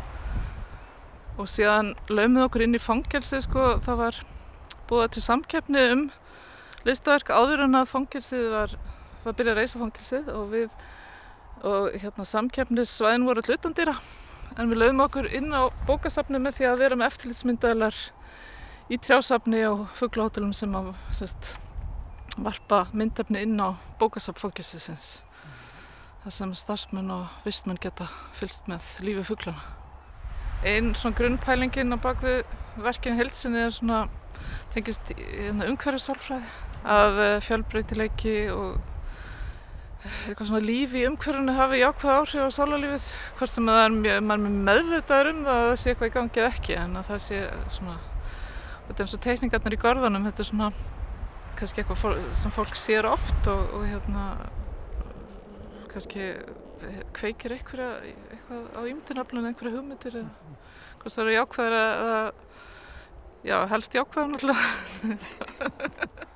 og síðan lögum okkur inn í fangelsi sko, það var búið til samkeppni um listaverk áður en að fangelsið var, var byrjað að reysa fangelsið og við og hérna samkeppnissvæðin voru hlutandýra en við lögum okkur inn á bókasafni með því að vera með eftirlitsmyndaðlar í trjásafni og fugglahótelum sem að sest, varpa myndefni inn á bókasapfókjusisins þar sem starfsmenn og vistmenn geta fylgst með lífi fugglana. Einn svona grunnpælingin á bakvið verkinu heilsinni er svona tengist hérna, umhverfisálfræði að eh, fjölbreytileiki og eitthvað svona lífi í umhverfunu hafi jákvæð áhrif á sálarlífið hvort sem það er mjög meðvitaður um það að það sé eitthvað í gangi eða ekki en að það sé svona þetta er eins og teikningarnir í gorðanum þetta er svona kannski eitthvað sem fólk sér oft og, og hérna kannski kveikir eitthvað, eitthvað á ímyndinaflun einhverja hugmyndir eða hvort það eru jákvæðar eða já, helst jákvæðar náttúrulega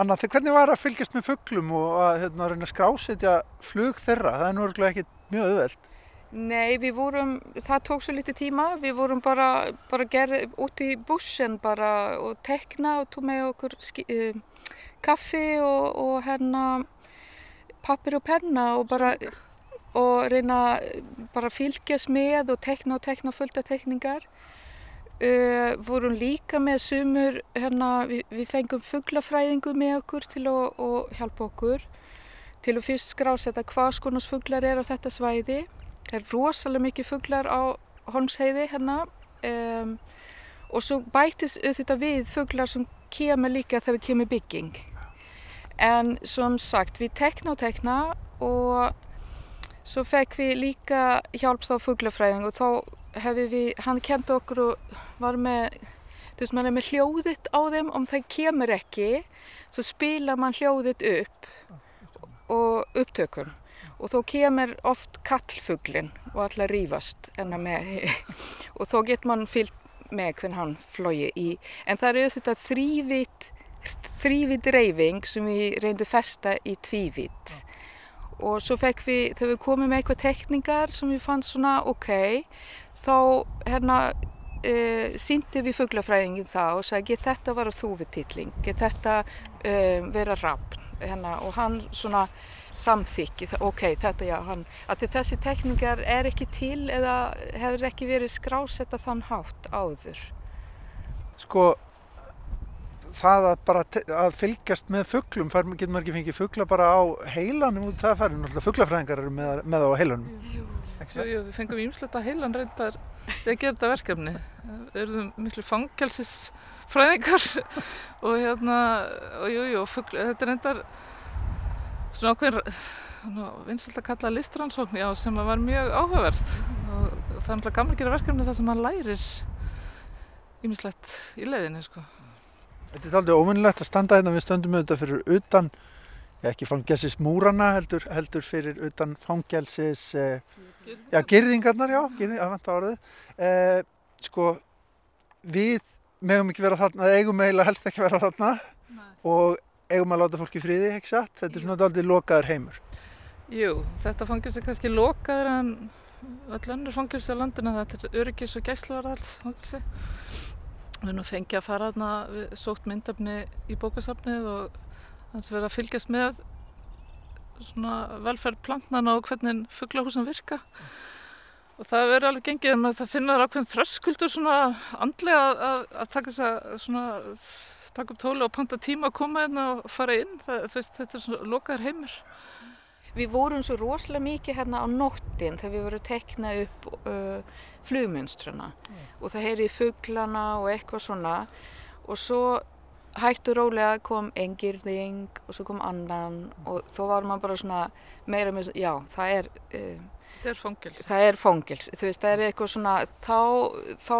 Anna, þegar hvernig var að fylgjast með fugglum og að hérna, reyna að skrásetja flug þeirra? Það er nú ekki mjög auðveld. Nei, við vorum, það tók svo litið tíma, við vorum bara, bara gerð út í bussin bara og tekna og tók með okkur uh, kaffi og, og hérna pappir og penna og bara og reyna bara fylgjast með og tekna og tekna fullta tekningar. Uh, vorum líka með sumur hérna við, við fengum fugglafræðingu með okkur til að hjálpa okkur. Til að fyrst skrásetta hvað skonars fugglar er á þetta svæði það er rosalega mikið fugglar á Holmsheiði hérna um, og svo bætis auðvitað við fugglar sem kemur líka þegar kemur bygging. En som sagt, við tekna og tekna og svo fekk við líka hjálpst á fugglafræðing og þá hefði við, hann kendi okkur og var með, þú veist, mann er með hljóðitt á þeim om það kemur ekki, svo spila mann hljóðitt upp og upptökum og þó kemur oft kallfugglin og allar rýfast og þó getur mann fyllt með hvern hann flói í, en það eru þetta þrývitt þrývit reyfing sem við reyndum festa í tvívit og svo fekk við, þegar við komum með eitthvað tekningar sem við fannst svona ok þá hérna e, síndi við fugglafræðingin það og sagði get þetta vera þúvittilling, get þetta e, vera rafn hérna, og hann svona samþykki, ok, þetta já, hann, að þessi tekningar er ekki til eða hefur ekki verið skrásetta þann hátt áður. Sko, það að bara að fylgjast með fugglum, getur maður ekki fengið fuggla bara á heilanum út af það færðin, náttúrulega fugglafræðingar eru með, með á heilanum. Jú, jú, jú, við fengum ímsletta heilan reyndar við að gera þetta verkefni. Við erum miklu fangelsisfræðingar og hérna, og jú, jú, fuggla, þetta er reyndar svona ákveðin vinsalt að kalla listrannsókn, já, sem var mjög áhugaverð og það er náttúrulega gaman að gera verkefni þar sem maður lærir ímislegt í leiðinni, sko. Þetta er aldrei óvinnilegt að standa hérna. Við stöndum auðvitað fyrir utan ekki fangelsis múrana heldur, heldur fyrir utan fangelsis eh, já, girðingarnar, já, girðing, að vanta orðið. Eh, sko, við megum ekki vera þarna, eigum eiginlega helst ekki vera þarna. Nei. og eigum að láta fólki fríði, ekki satt? Þetta er svona aldrei lokaður heimur. Jú, þetta fangilsi kannski lokaður en öll önnur fangilsi á landinu, þetta er öryggis og gæsluvarðals fangilsi. Við erum fengið að fara þarna, við sótt myndafni í bókasafnið og þannig að erum að fylgjast með svona velferð plantnana og hvernig fugglahúsum virka. Og það verður alveg gengið en það finnar ákveðin þröskuldur svona andlega að, að taka þess að svona taka upp tóli og panta tíma að koma inn og fara inn. Það, veist, þetta er svona lokaður heimur. Við vorum svo rosalega mikið hérna á nóttin þegar við vorum tekna upp uh, flugmynstrana mm. og það heyri fugglana og eitthvað svona og svo hættu rólega kom engirðing og svo kom annan og þó var maður bara svona meira með, já það er uh, Það er fóngils. Það er fóngils, þú veist, það er eitthvað svona, þá, þá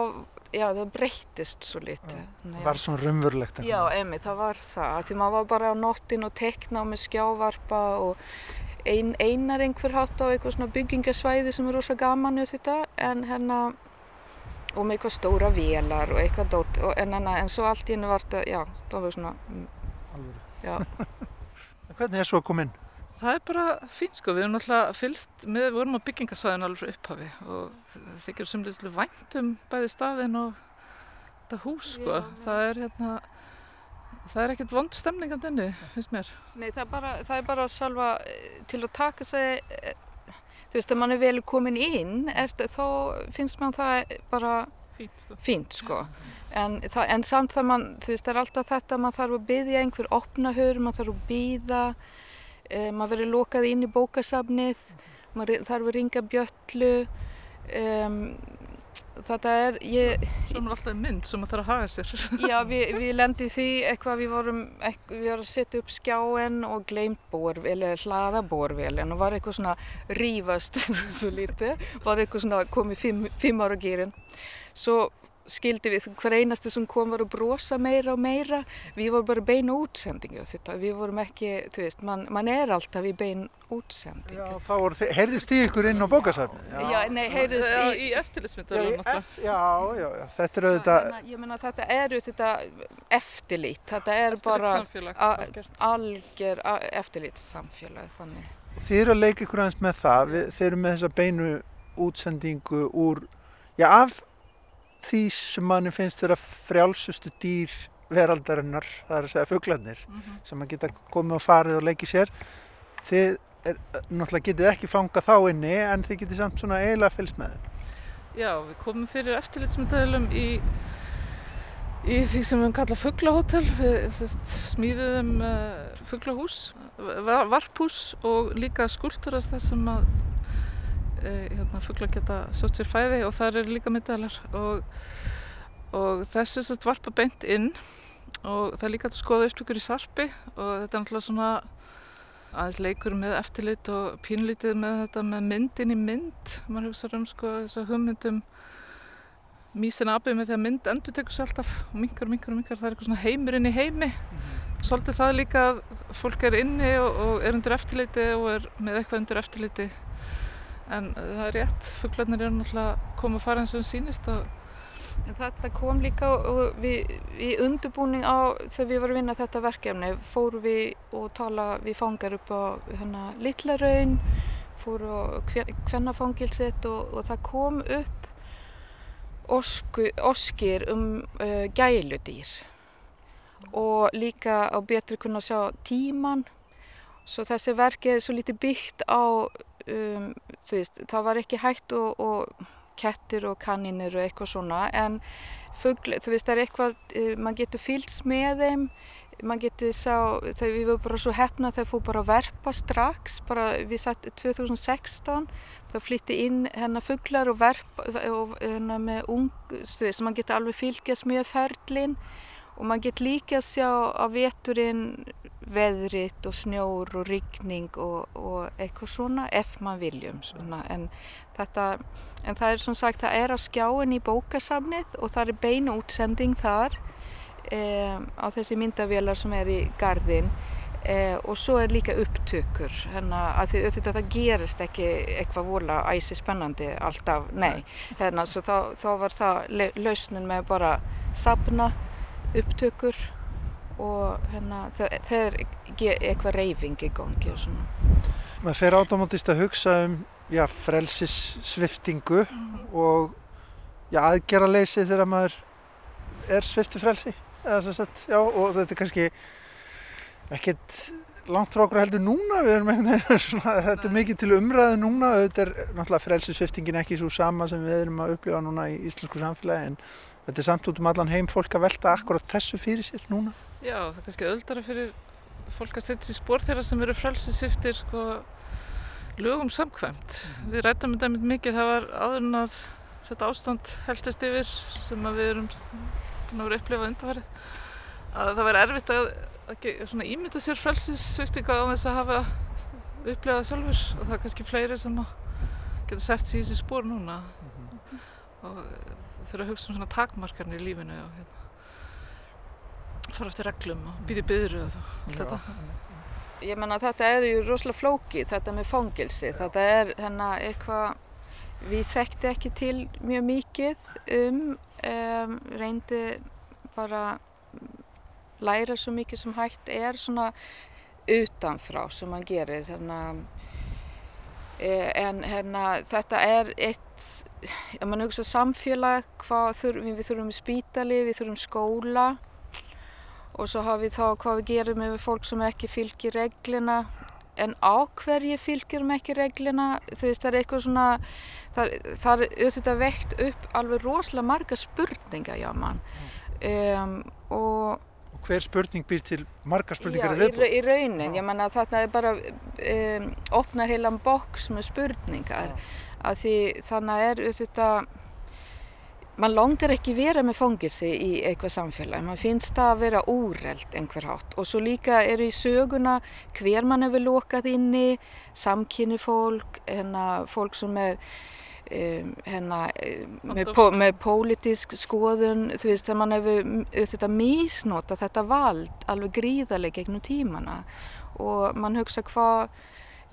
já það breyttist svo litið. Það var svona rumvurlegt. Já, emi, það var það. Því maður var bara á nóttin og tekna með skjávarpa og ein, einar einhver hátt á eitthvað svona byggingasvæði sem er rosa gaman við þetta en hérna og með eitthvað stóra vélar og eitthvað dótt og, en, en, en svo allt í hennu var þetta, já, það var svona, Alveg. já. Hvernig er svo að koma inn? Það er bara fín sko, við erum náttúrulega fylst með, við vorum á byggingasvæðinu alveg frá upphafi og þykir semlega vænt um bæði staðin og þetta hús sko, Já. það er hérna, það er ekkert vond stemning að denni, finnst mér. Nei, það er bara, það er bara sjálfa eh, til að taka sig, eh, þú veist, ef mann er vel komin inn, er, þá finnst mann það bara fínt sko. Fínt, sko. En, það, en samt það mann, þú veist, það er alltaf þetta, mann þarf að byggja einhver opnahör, mann þarf að býða, Um, maður verður lokað inn í bókasafnið, maður þarf að ringa bjöllu. Um, þetta er... Ég, Svo er alltaf mynd sem maður þarf að hafa sér. já, við, við lendið því eitthvað, við vorum, eitthvað, við vorum að setja upp skjáen og gleimt bórvel, eða hlaða bórvelin og var eitthvað svona rífast svo lítið, var eitthvað svona komið fimm, fimm ára gýrin. Svo skildi við hver einastu sem kom var að brosa meira og meira. Við vorum bara beina útsendingu þetta við vorum ekki, þú veist, mann man er alltaf í bein útsendingu Já, þá voru, heyrðist í ykkur inn á bókasarni Já, já nei, heyrðist í í eftirlitsmyndarum já, já, já, já, þetta er auðvitað Ég menna, þetta er auðvitað eftirlit, þetta er bara algjör eftirlitssamfélag þannig. Þið eru að leika ykkur aðeins með það, við, þið eru með þessa beinu útsendingu úr, já, af því sem manni finnst vera frjálsustu dýr veraldarinnar, það er að segja fugglarnir mm -hmm. sem að geta komið og farið og leikið sér þið er, náttúrulega getið ekki fanga þá inni en þið getið samt svona eiginlega fylgst með þeim Já, við komum fyrir eftirlitsmyndaðilum í í því sem við kalla fugglahótel við smíðum uh, fugglahús varphús og líka skuldurast þess sem að Eh, hérna, fugglar geta sjótt sér fæði og það eru líka myndaðalar og, og þessu sérst varpa beint inn og það er líka að skoða upptökur í sarpi og þetta er náttúrulega svona aðeins leikur með eftirlit og pínlítið með þetta með myndin í mynd. Maður hefur svo um sko þess að hugmyndum mísin aðbyrð með því að mynd endur tekur sér alltaf mingar mingar mingar það er eitthvað svona heimur inn í heimi. Mhm. svolítið það líka að fólk er inni og, og er undir eftirliti og er með eitthvað undir eftirliti en það er rétt, fugglarnir eru náttúrulega komið að fara eins og sínist og þetta kom líka og við, í undurbúning á þegar við varum vinna þetta verkefni fóru við og tala við fangar upp á hérna Littlarraun fóru á kvennafangilsett og, og það kom upp osku, oskir um uh, gæludýr. Og líka á betri kunna sjá tíman svo þessi verkið er svo lítið byggt á um, veist, það var ekki hægt og, og kettir og kanninir og eitthvað svona en fugl, þú veist það er eitthvað, uh, mann getur fylgst með þeim, mann getur sá, þegar við vorum bara svo hefna þegar fór bara að verpa strax, bara við satt 2016, það flytti inn hennar fuglar og verpa og hennar með ung, þú veist, mann getur alveg fylgjast með ferlinn og mann getur líka að sjá að veturinn veðrit og snjór og rigning og, og eitthvað svona ef maður viljum svona. En, þetta, en það er svona sagt það er að skjáin í bókasamnið og það er beinu útsending þar um, á þessi myndavélar sem er í gardin Eh, og svo er líka upptökur hérna, að því auðvitað það gerist ekki eitthvað vola æsi spennandi alltaf, nei. Hérna, svo þá, þá var það lausnin með bara sapna upptökur og hérna, það, það er eitthvað reyfing í gangi og svona. Maður fer átomátist að hugsa um já, frelsissviftingu mm. og já, aðgerraleysi þegar maður er sviftu frelsi. Eða, sagt, já, og þetta er kannski ekkert langt frá okkur heldur núna svona, þetta er mikið til umræðu núna þetta er náttúrulega frelsisviftingin ekki svo sama sem við erum að upplifa núna í íslensku samfélagi en þetta er samt út um allan heim fólk að velta akkurat þessu fyrir sér núna. Já, það er kannski öldara fyrir fólk að setja sér spór þeirra sem eru frelsisviftir sko, lögum samkvæmt. Við rættum þetta mikið það var aðurinn að þetta ástand heldist yfir sem við erum búin að vera upplifað undarfarið að það væri erfitt að að ímynda sér frelsissviftinga á þess að hafa upplegað sjálfur. Og það er kannski fleiri sem getur sett sér í þessi spór núna. Mm -hmm. og þurfa að hugsa um svona takmarkarnir í lífinu og hérna, fara eftir reglum og býði byðru og þetta. Ég menna þetta er ju rosalega flóki þetta með fangilsi, þetta er hérna eitthvað við þekkti ekki til mjög mikið um, um reyndi bara læra svo mikið sem hægt er svona utanfrá sem mann gerir. Hérna, en hérna, þetta er eitt ef mann hugsa samfélag þurf, við þurfum spítali, við þurfum skóla og svo hafa við þá hvað við gerum með fólk sem ekki fylgir reglina. En á hverju fylgjum ekki reglina? Þú veist það er eitthvað svona það, það er auðvitað vekt upp alveg rosalega marga spurninga já mann. Um, og hver spurning býr til margar spurningar í viðbúð? Já, í raunin, ég menna að þetta er bara um, opnar heilan boks með spurningar að því þannig er þetta mann longar ekki vera með fóngilsi í eitthvað samfélag, mann finnst það að vera úreld einhver hátt. Og svo líka eru í söguna hver mann hefur lokað inni, samkynni fólk, hérna, fólk sem er Um, hérna, með, pó, með pólitísk skoðun. Þú veist þegar mann hefur þetta mísnota þetta vald alveg gríðarlega gegnum tímana. Og mann hugsa hvað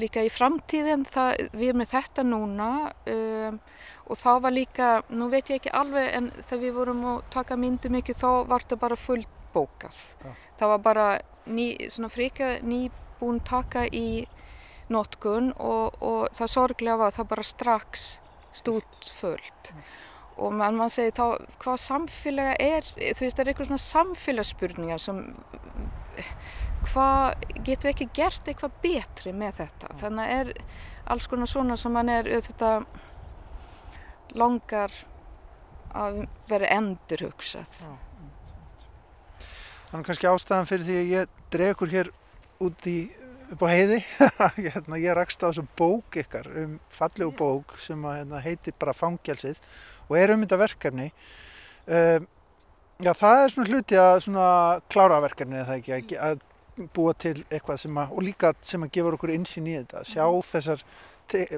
líka í framtíðin það, við erum með þetta núna um, og þá var líka, nú veit ég ekki alveg en þegar við vorum að taka myndi mikið þá var þetta bara fullt bókað ja. það var bara ný, svona frika nýbúin taka í notkun og, og það sorglega var það bara strax stútfullt. Og mann mann segir þá hvað samfélaga er, þú veist það er eitthvað svona samfélagsspurningar sem hvað getur við ekki gert eitthvað betri með þetta? Þannig er alls konar svona sem mann er auðvitað langar að vera endurhugsað. Þannig kannski ástæðan fyrir því að ég dregur hér út í upp á heiði. Hérna, ég rakst á þessu bók ykkar um fallegu bók sem að, hérna, heitir bara Fangjálsið og er um þetta verkefni. Um, já það er svona hluti að svona klára verkefni eða ekki? Að búa til eitthvað sem að og líka sem að gefa okkur insýn í þetta sjá mm. þessar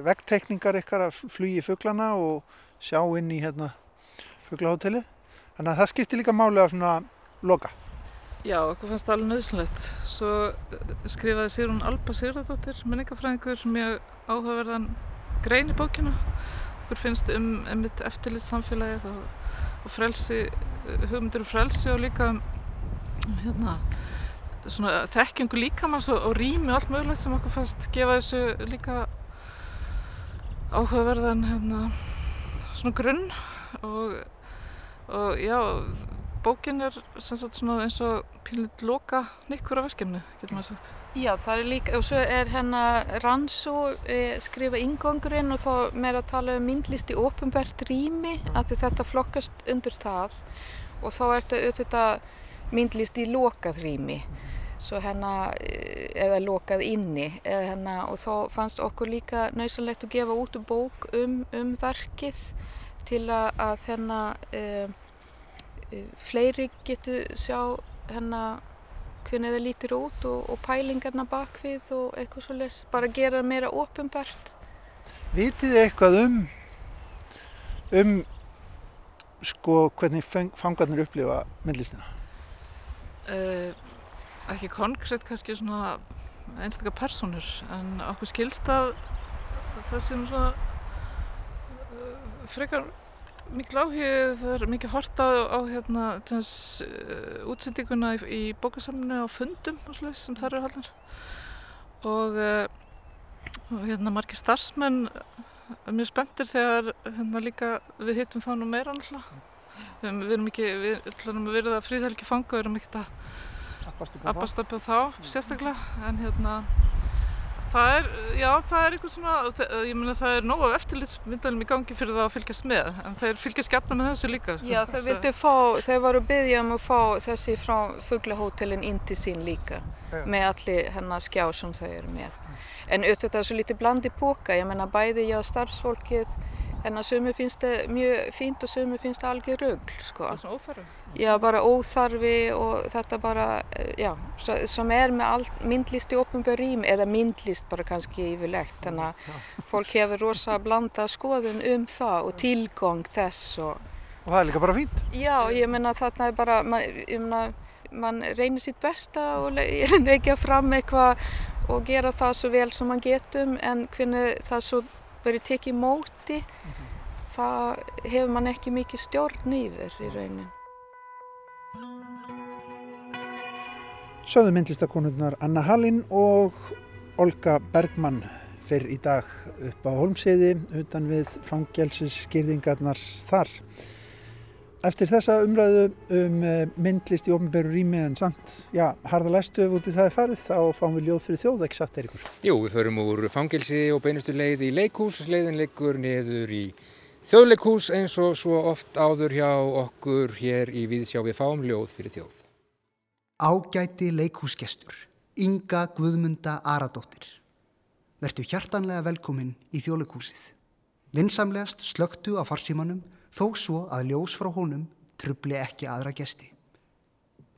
vegtekningar ykkar að flugi fugglana og sjá inn í hérna fugglahóteli þannig að það skiptir líka máli á svona loka Já, okkur fannst það alveg nöðsynlegt. Svo eh, skrifaði Sigrun Alba Sigradóttir, minningafræðingur, mjög áhugaverðan grein í bókina. Okkur finnst um einmitt eftirlit samfélagið og, og frelsi, eh, hugmyndir og frelsi og líka hérna, svona, þekkingu líkamanns og, og rými allt mögulegt sem okkur fannst gefa þessu líka áhugaverðan hérna, svona grunn og, og já, bókin er sagt, eins og pílitt loka nikkur af verkefni, getur maður sagt. Já, það er líka, og svo er hennar Rannsó eh, skrifa ingangurinn og þá með að tala um myndlist í ofinbært rými, af því þetta flokkast undir það og þá er þetta myndlist í lokað rými, hennar, eh, eða lokað inni, hennar, og þá fannst okkur líka náðsynlegt að gefa út um bók um, um verkið til að, hennar, eh, fleiri getur sjá hérna hvernig það lítir út og, og pælingarna bakvið og eitthvað svo les bara gera meira ofinbært Vitið þið eitthvað um um sko hvernig fangarnir upplifa myndlistina? Uh, ekki konkrétt kannski svona einstakar personur en okkur skilst að það sem svona uh, frekar mikil áhugið, það er mikið horta á hérna tjens, uh, útsendinguna í, í bókasamlinu á fundum og slúið sem þar eru haldnar. Og, og hérna margir starfsmenn mjög spenntir þegar hérna líka við hittum þá nú meira alltaf við, við erum ekki, við ætlum að verða fríðhelgi fanga, við erum ekkert að abbast upp á þá sérstaklega en hérna Það er, já, það er eitthvað svona, ég meina það er nóg af eftirlitsmyndalum í gangi fyrir það að fylgjast með, en þeir fylgjast gætna með þessu líka. Sko. Já, þau vildi fá, þau varu byggja um að fá þessi frá fuglahótelin inn til sín líka, já. með allir hennar skjá sem þau eru með. En auðvitað það er svo lítið blandi póka, ég meina bæði já starfsfólkið, en að sömu finnst það mjög fínt og sömu finnst það algjör rögl, sko. Það er svona óþarfi? Já, bara óþarfi og þetta bara, eh, já, sem er með myndlist í opnbjörn eða myndlist bara kannski yfirlegt, þannig að fólk hefur rosa blanda skoðun um það og tilgóng þess og... Og það er líka bara fínt? Já, ég menna þarna er bara, man, ég menna, mann reynir sitt besta og leggja fram eitthvað og gera það svo vel sem mann getum en hvernig það svo verið tekið móti. Mm -hmm. það hefur mann ekki mikið stjórn yfir í raunin Söðu myndlistakonurnar Anna Hallin og Olga Bergmann fyrr í dag upp á Holmsiði utan við fangjálsisskýrðingarnar þar Eftir þessa umræðu um eh, myndlist í ofnbæru rými en samt, já, harða læstu ef úti það er farið, þá fáum við ljóð fyrir þjóð, ekki satt er ykkur? Jú, við förum úr fangelsi og beinustu leið í leikús, leiðin leikur niður í þjóðleikús eins og svo oft áður hjá okkur hér í Víðsjá við fáum ljóð fyrir þjóð. Ágæti leikúsgestur, Inga Guðmunda Aradóttir. Vertu hjartanlega velkomin í þjóðleikúsið. Vinsamlegast slögtu á farsímanum þó svo að ljós frá honum trubli ekki aðra gesti.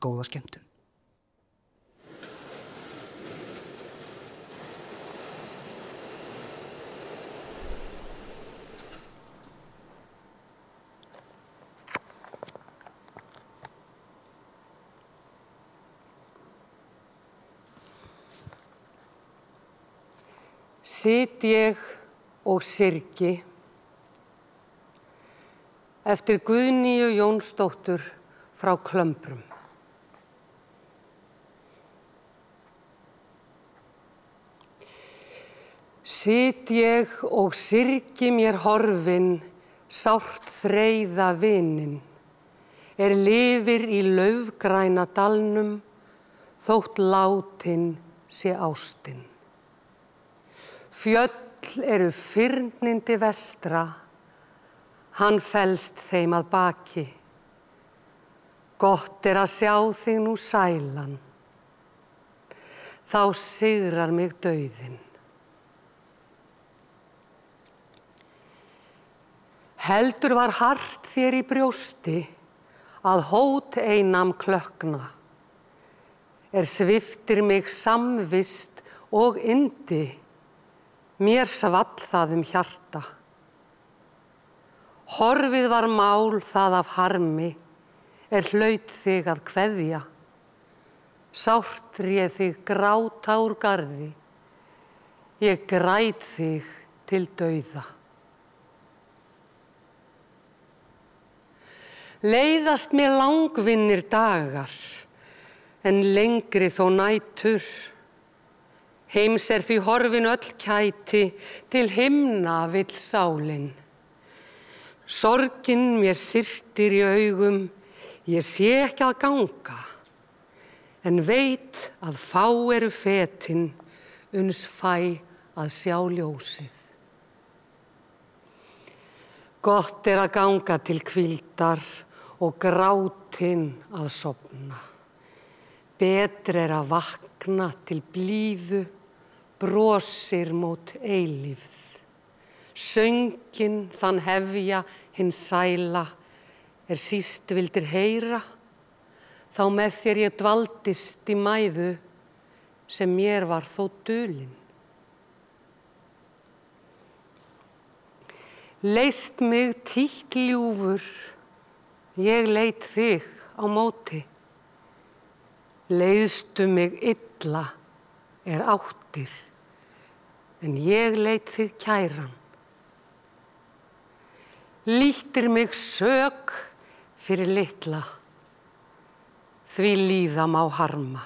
Góða skemmtun. Sitt ég og sirki eftir Guðníu Jónsdóttur frá Klömbrum. Sitt ég og sirki mér horfin, sárt þreyða vinin, er lifir í laufgræna dalnum, þótt látin sé ástinn. Fjöll eru fyrnindi vestra, hann fælst þeim að baki. Gott er að sjá þig nú sælan, þá sigrar mig dauðin. Heldur var hart þér í brjósti að hót einam klökna, er sviftir mig samvist og indi, mér svall það um hjarta. Horfið var mál það af harmi, er hlaut þig að kveðja. Sárt réð þig gráta úr gardi, ég græt þig til dauða. Leiðast mér langvinnir dagar, en lengri þó nætur. Heims er því horfin öll kæti, til himna vill sálinn. Sorgin mér syrtir í augum, ég sé ekki að ganga, en veit að fá eru fetin, uns fæ að sjá ljósið. Gott er að ganga til kvildar og grátinn að sopna. Betr er að vakna til blíðu, brosir mót eilífð. Söngin þann hefja hinn sæla er síst vildir heyra, þá með þér ég dvaldist í mæðu sem mér var þó dölin. Leist mig títt ljúfur, ég leit þig á móti. Leiðstu mig illa er áttir, en ég leit þig kæran. Líttir mig sög fyrir litla, því líðam á harma.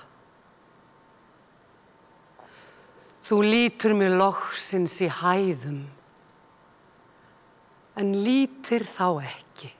Þú lítur mig loksins í hæðum, en lítir þá ekki.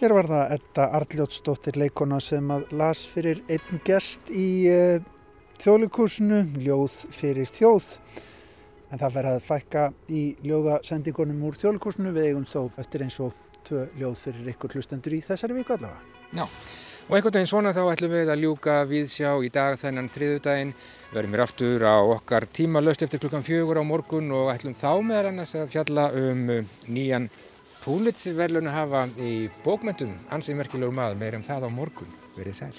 Hér var það Edda Arljótsdóttir leikona sem að las fyrir einn gest í uh, þjóðleikúsinu, ljóð fyrir þjóð. En það verður að fækka í ljóðasendingunum úr þjóðleikúsinu við eigum þó eftir eins og tvö ljóð fyrir ykkur hlustendur í þessari viku allavega. Já, og einhvern veginn svona þá ætlum við að ljúka viðsjá í dag þennan þriðudaginn. Verðum við aftur á okkar tíma löst eftir klukkan fjögur á morgun og ætlum þá meðal annars að fjalla um nýjan Púlitsi verðlunu hafa í bókmyndum ansið merkilegur maður meir um það á morgun. Verðið sæl.